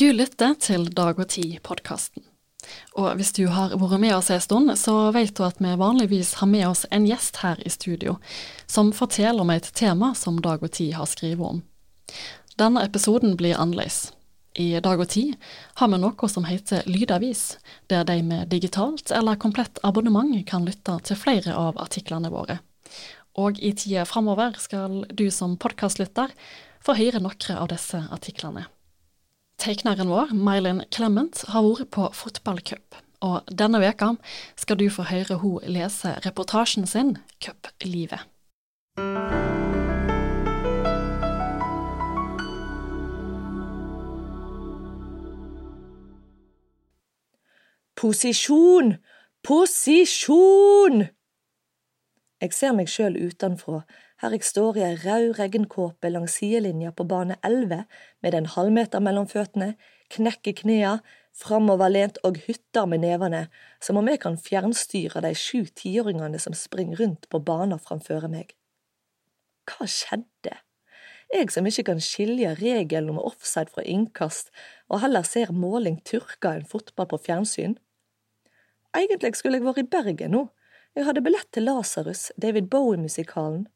Du lytter til Dag og Tid-podkasten. Og hvis du har vært med oss en stund, så vet du at vi vanligvis har med oss en gjest her i studio, som forteller om et tema som Dag og Tid har skrevet om. Denne episoden blir annerledes. I Dag og Tid har vi noe som heter Lydavis, der de med digitalt eller komplett abonnement kan lytte til flere av artiklene våre. Og i tida framover skal du som podkastlytter få høre noen av disse artiklene. Tegneren vår, Mylin Clement, har vært på fotballcup, og denne veka skal du få høre hun lese reportasjen sin Cuplivet. Posisjon! Posisjon! Jeg ser meg sjøl utenfra, her jeg står i ei rød regnkåpe langs sidelinja på bane 11 med en halvmeter mellom føttene, knekker knea, framoverlent og hytter med nevene, som om jeg kan fjernstyre de sju tiåringene som springer rundt på baner framfor meg. Hva skjedde? Jeg som ikke kan skilje regelen om offside fra innkast, og heller ser måling turka enn fotball på fjernsyn. Egentlig skulle jeg vært i Bergen nå jeg hadde billett til Lasarus, David Bowie-musikalen.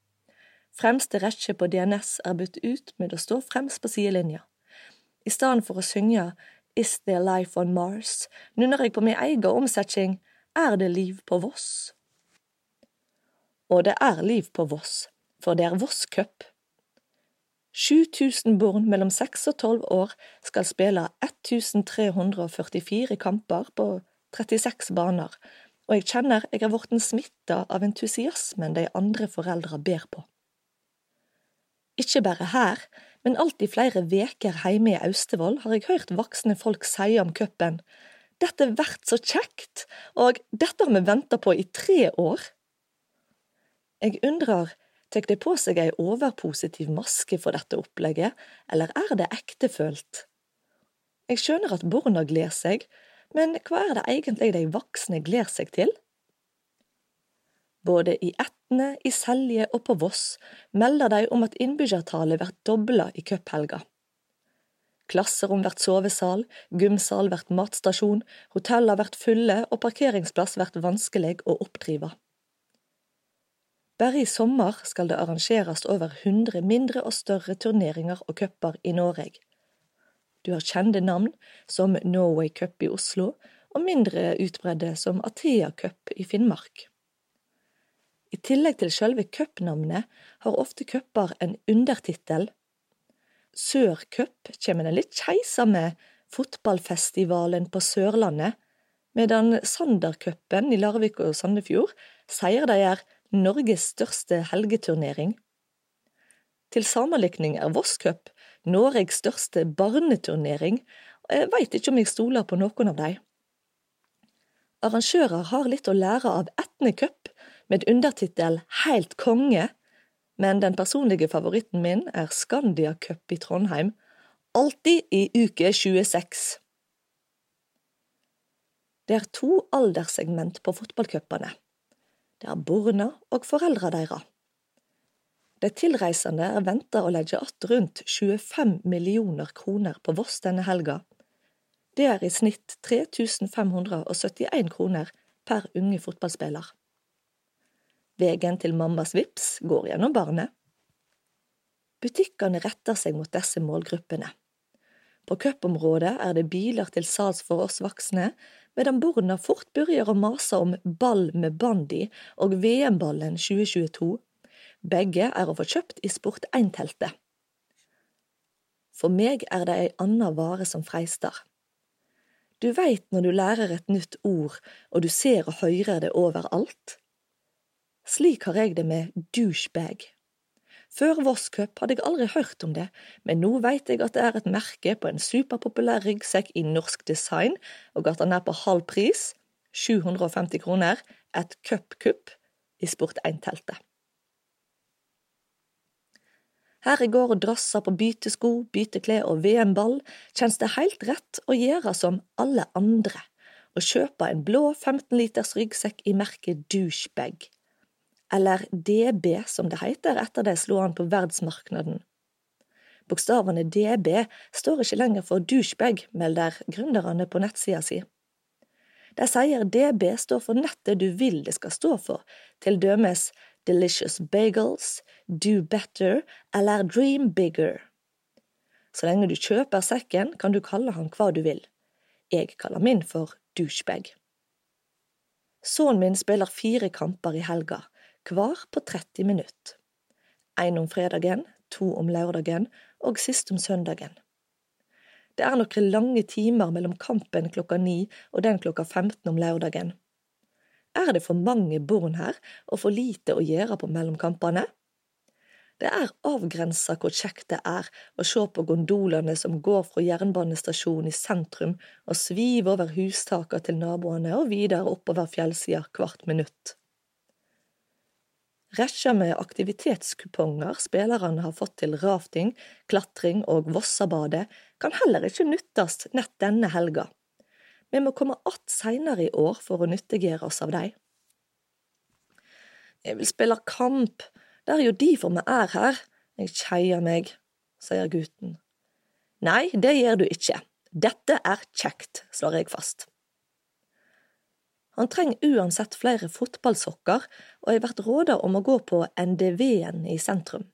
Fremste rekke på DNS er bytt ut med å stå fremst på sidelinja. I stedet for å synge Is there life on Mars, nunner jeg på min egen omsetning Er det liv på Voss? Og det er liv på Voss, for det er Voss Cup. 7000 barn mellom 6 og 12 år skal spille 1344 kamper på 36 baner, og jeg kjenner jeg har blitt smitta av entusiasmen de andre foreldra ber på. Ikke bare her, men alt i flere veker hjemme i Austevoll har jeg hørt voksne folk si om cupen. Dette blir så kjekt, og dette har vi venta på i tre år. Jeg undrer, tek de på seg ei overpositiv maske for dette opplegget, eller er det ektefølt? Jeg skjønner at barna gleder seg, men hva er det egentlig de voksne gleder seg til? Både i Etne, i Selje og på Voss melder de om at innbyggertallet blir dobla i cuphelga. Klasserom blir sovesal, gymsal blir matstasjon, hoteller blir fulle og parkeringsplass blir vanskelig å oppdrive. Bare i sommer skal det arrangeres over 100 mindre og større turneringer og cuper i Norge. Du har kjente navn som Norway Cup i Oslo, og mindre utbredde som Athea Cup i Finnmark. I tillegg til selve cupnavnet har ofte cuper en undertittel. Sør Cup kommer den litt keisame fotballfestivalen på Sørlandet, medan Sandercupen i Larvik og Sandefjord sier de er Norges største helgeturnering. Til sammenlikning er Voss Cup Norges største barneturnering, og jeg veit ikke om jeg stoler på noen av dem. Arrangører har litt å lære av Etne Cup, med undertittel Helt konge, men den personlige favoritten min er Skandia Cup i Trondheim, alltid i uke 26. Det er to alderssegment på fotballcupene. Det er barna og foreldra deres. De tilreisende er venta å legge att rundt 25 millioner kroner på Voss denne helga. Det er i snitt 3571 kroner per unge fotballspiller. Vegen til mammas vips går gjennom barnet. Butikkene retter seg mot disse målgruppene. På cupområdet er det biler til salgs for oss voksne, medan barna fort begynner å mase om ball med bandy og VM-ballen 2022 begge er å få kjøpt i Sport1-teltet. For meg er det ei anna vare som freister. Du veit når du lærer et nytt ord og du ser og høyrer det overalt. Slik har jeg det med douchebag. Før Voss Cup hadde jeg aldri hørt om det, men nå veit jeg at det er et merke på en superpopulær ryggsekk i norsk design, og at den er på halv pris, 750 kroner, et cupkupp i Sport1-teltet. Her i går og drassa på bytesko, byteklær og VM-ball, kjennes det helt rett å gjøre som alle andre, og kjøpe en blå 15 liters ryggsekk i merket douchebag, eller DB som det heter etter det slo an på verdensmarkedet. Bokstavene DB står ikke lenger for douchebag, melder gründerne på nettsida si. De sier DB står for nettet du vil det skal stå for, til dømes Delicious Bagels, Do Better eller Dream Bigger. Så lenge du kjøper sekken, kan du kalle han hva du vil. Jeg kaller min for douchebag. Sønnen min spiller fire kamper i helga, hver på 30 minutter. Én om fredagen, to om lørdagen og sist om søndagen. Det er noen lange timer mellom kampen klokka ni og den klokka 15 om lørdagen. Er det for mange barn her og for lite å gjøre på mellomkampene? Det er avgrensa hvor kjekt det er å se på gondolene som går fra jernbanestasjonen i sentrum og sviver over hustaka til naboene og videre oppover fjellsida hvert minutt. Resja med aktivitetskuponger spillerne har fått til rafting, klatring og Vossabadet, kan heller ikke nyttes nett denne helga. Vi må komme att seinere i år for å nyttiggjøre oss av dei. Jeg vil spille kamp, det er jo difor vi er her, jeg kjeier meg, sier gutten. Nei, det gjør du ikke, dette er kjekt, slår jeg fast. Han trenger uansett flere fotballsokker, og jeg blir råda om å gå på NDV-en i sentrum.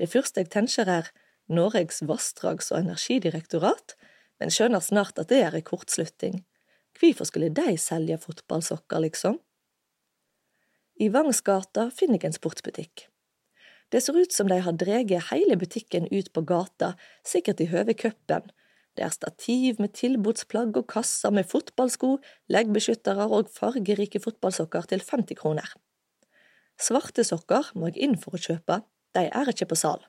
Det første jeg tenker er Norges vassdrags- og energidirektorat, men skjønner snart at det er en kortslutting. Hvorfor skulle de selge fotballsokker, liksom? I Vangsgata finner jeg en sportsbutikk. Det ser ut som de har dreget hele butikken ut på gata, sikkert i høve cupen. Det er stativ med tilbudsplagg og kasser med fotballsko, leggbeskyttere og fargerike fotballsokker til 50 kroner. Svarte sokker må jeg inn for å kjøpe, de er ikke på sal.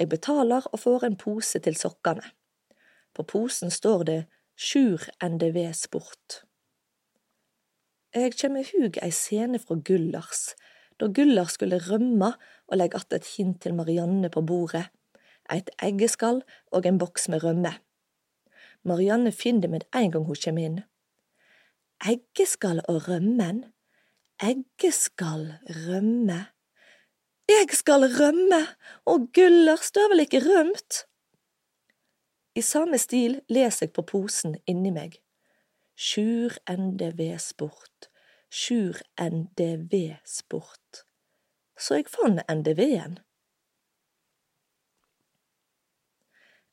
Jeg betaler og får en pose til sokkene. På posen står det Sjur NDV Sport. Jeg kjem i hug ei scene fra Gullars, da Gullars skulle rømme og legge att et hint til Marianne på bordet, eit eggeskall og en boks med rømme. Marianne finner det med en gang hun kjem inn. Eggeskall og rømmen? Eggeskall, rømme… Jeg skal rømme, og Gullers, du har vel ikke rømt? I samme stil leser jeg på posen inni meg. Sjur NDV Sport, Sjur NDV Sport. Så jeg fant NDV-en.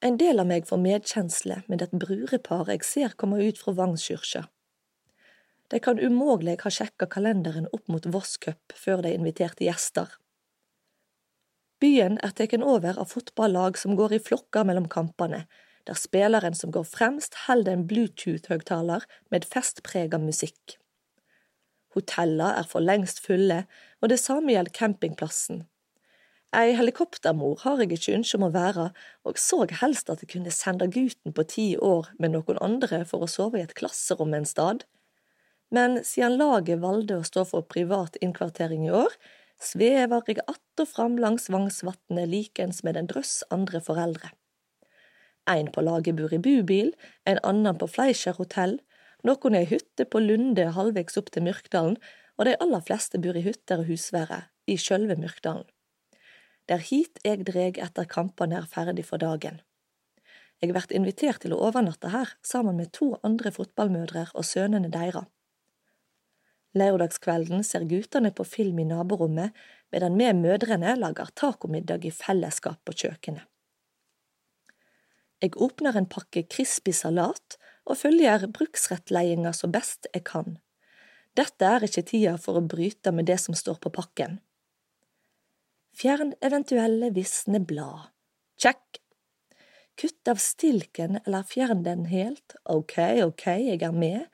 En del av meg får medkjensle med det brureparet jeg ser komme ut fra Vangskyrkja. De kan umågelig ha sjekka kalenderen opp mot Voss Cup før de inviterte gjester. Byen er tatt over av fotballag som går i flokker mellom kampene, der spilleren som går fremst holder en Bluetooth-høgtaler med festprega musikk. Hotellene er for lengst fulle, og det samme gjelder campingplassen. Ei helikoptermor har jeg ikke ønske om å være, og så helst at jeg kunne sende gutten på ti år med noen andre for å sove i et klasserom en stad. Men siden laget valgte å stå for privat innkvartering i år, svever jeg att og fram langs Vangsvatnet likens med en drøss andre foreldre. En på laget bor i bubil, en annen på Fleischer hotell, noen i ei hytte på Lunde halvvegs opp til Myrkdalen, og de aller fleste bor i hytter og husvære, i sjølve Myrkdalen. Det er hit jeg dreg etter kampene er ferdig for dagen. Jeg vert invitert til å overnatte her sammen med to andre fotballmødre og sønnene deira. Lørdagskvelden ser guttene på film i naborommet, medan vi mødrene lager tacomiddag i fellesskap på kjøkkenet. Jeg åpner en pakke crispy salat og følger bruksrettleiinga så best jeg kan. Dette er ikke tida for å bryte med det som står på pakken. Fjern eventuelle visne blad. Check. Kutt av stilken eller fjern den helt, ok, ok, jeg er med,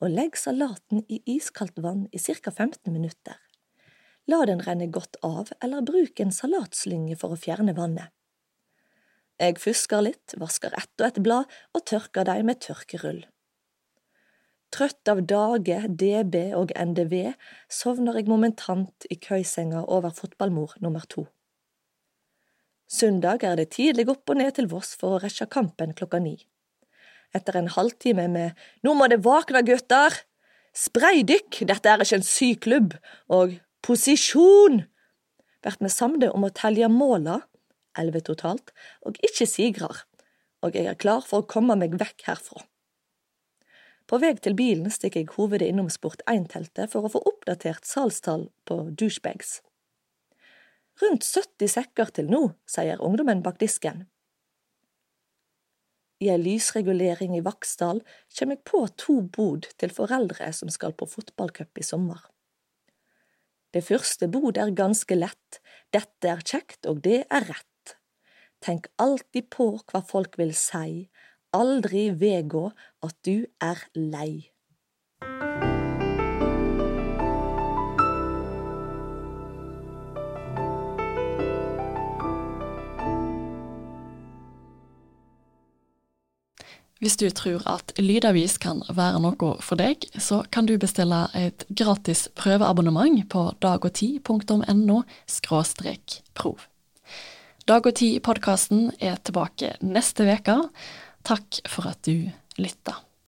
og legg salaten i iskaldt vann i ca 15 minutter. La den renne godt av, eller bruk en salatslynge for å fjerne vannet. Jeg fusker litt, vasker ett og ett blad og tørker dem med tørkerull. Trøtt av Dage, DB og NDV sovner jeg momentant i køysenga over fotballmor nummer to. Søndag er det tidlig opp og ned til Voss for å rekke kampen klokka ni. Etter en halvtime med Nå må det våkne, gutter! Sprei dykk, dette er ikke en syklubb! Og posisjon! Blir vi samde om å telje måla elleve totalt, og ikke sigrer, og jeg er klar for å komme meg vekk herfra. På vei til bilen stikker jeg hovedet innom Sport1-teltet for å få oppdatert salgstall på douchebags. Rundt 70 sekker til nå, sier ungdommen bak disken. I ei lysregulering i Vaksdal kjem eg på to bod til foreldre som skal på fotballcup i sommer. Det første bod er ganske lett, dette er kjekt og det er rett. Tenk alltid på hva folk vil si, aldri vedgå at du er lei. Hvis du tror at lydavis kan være noe for deg, så kan du bestille et gratis prøveabonnement på dagogti.no prov. Dag og Tid-podkasten er tilbake neste uke. Takk for at du lytta.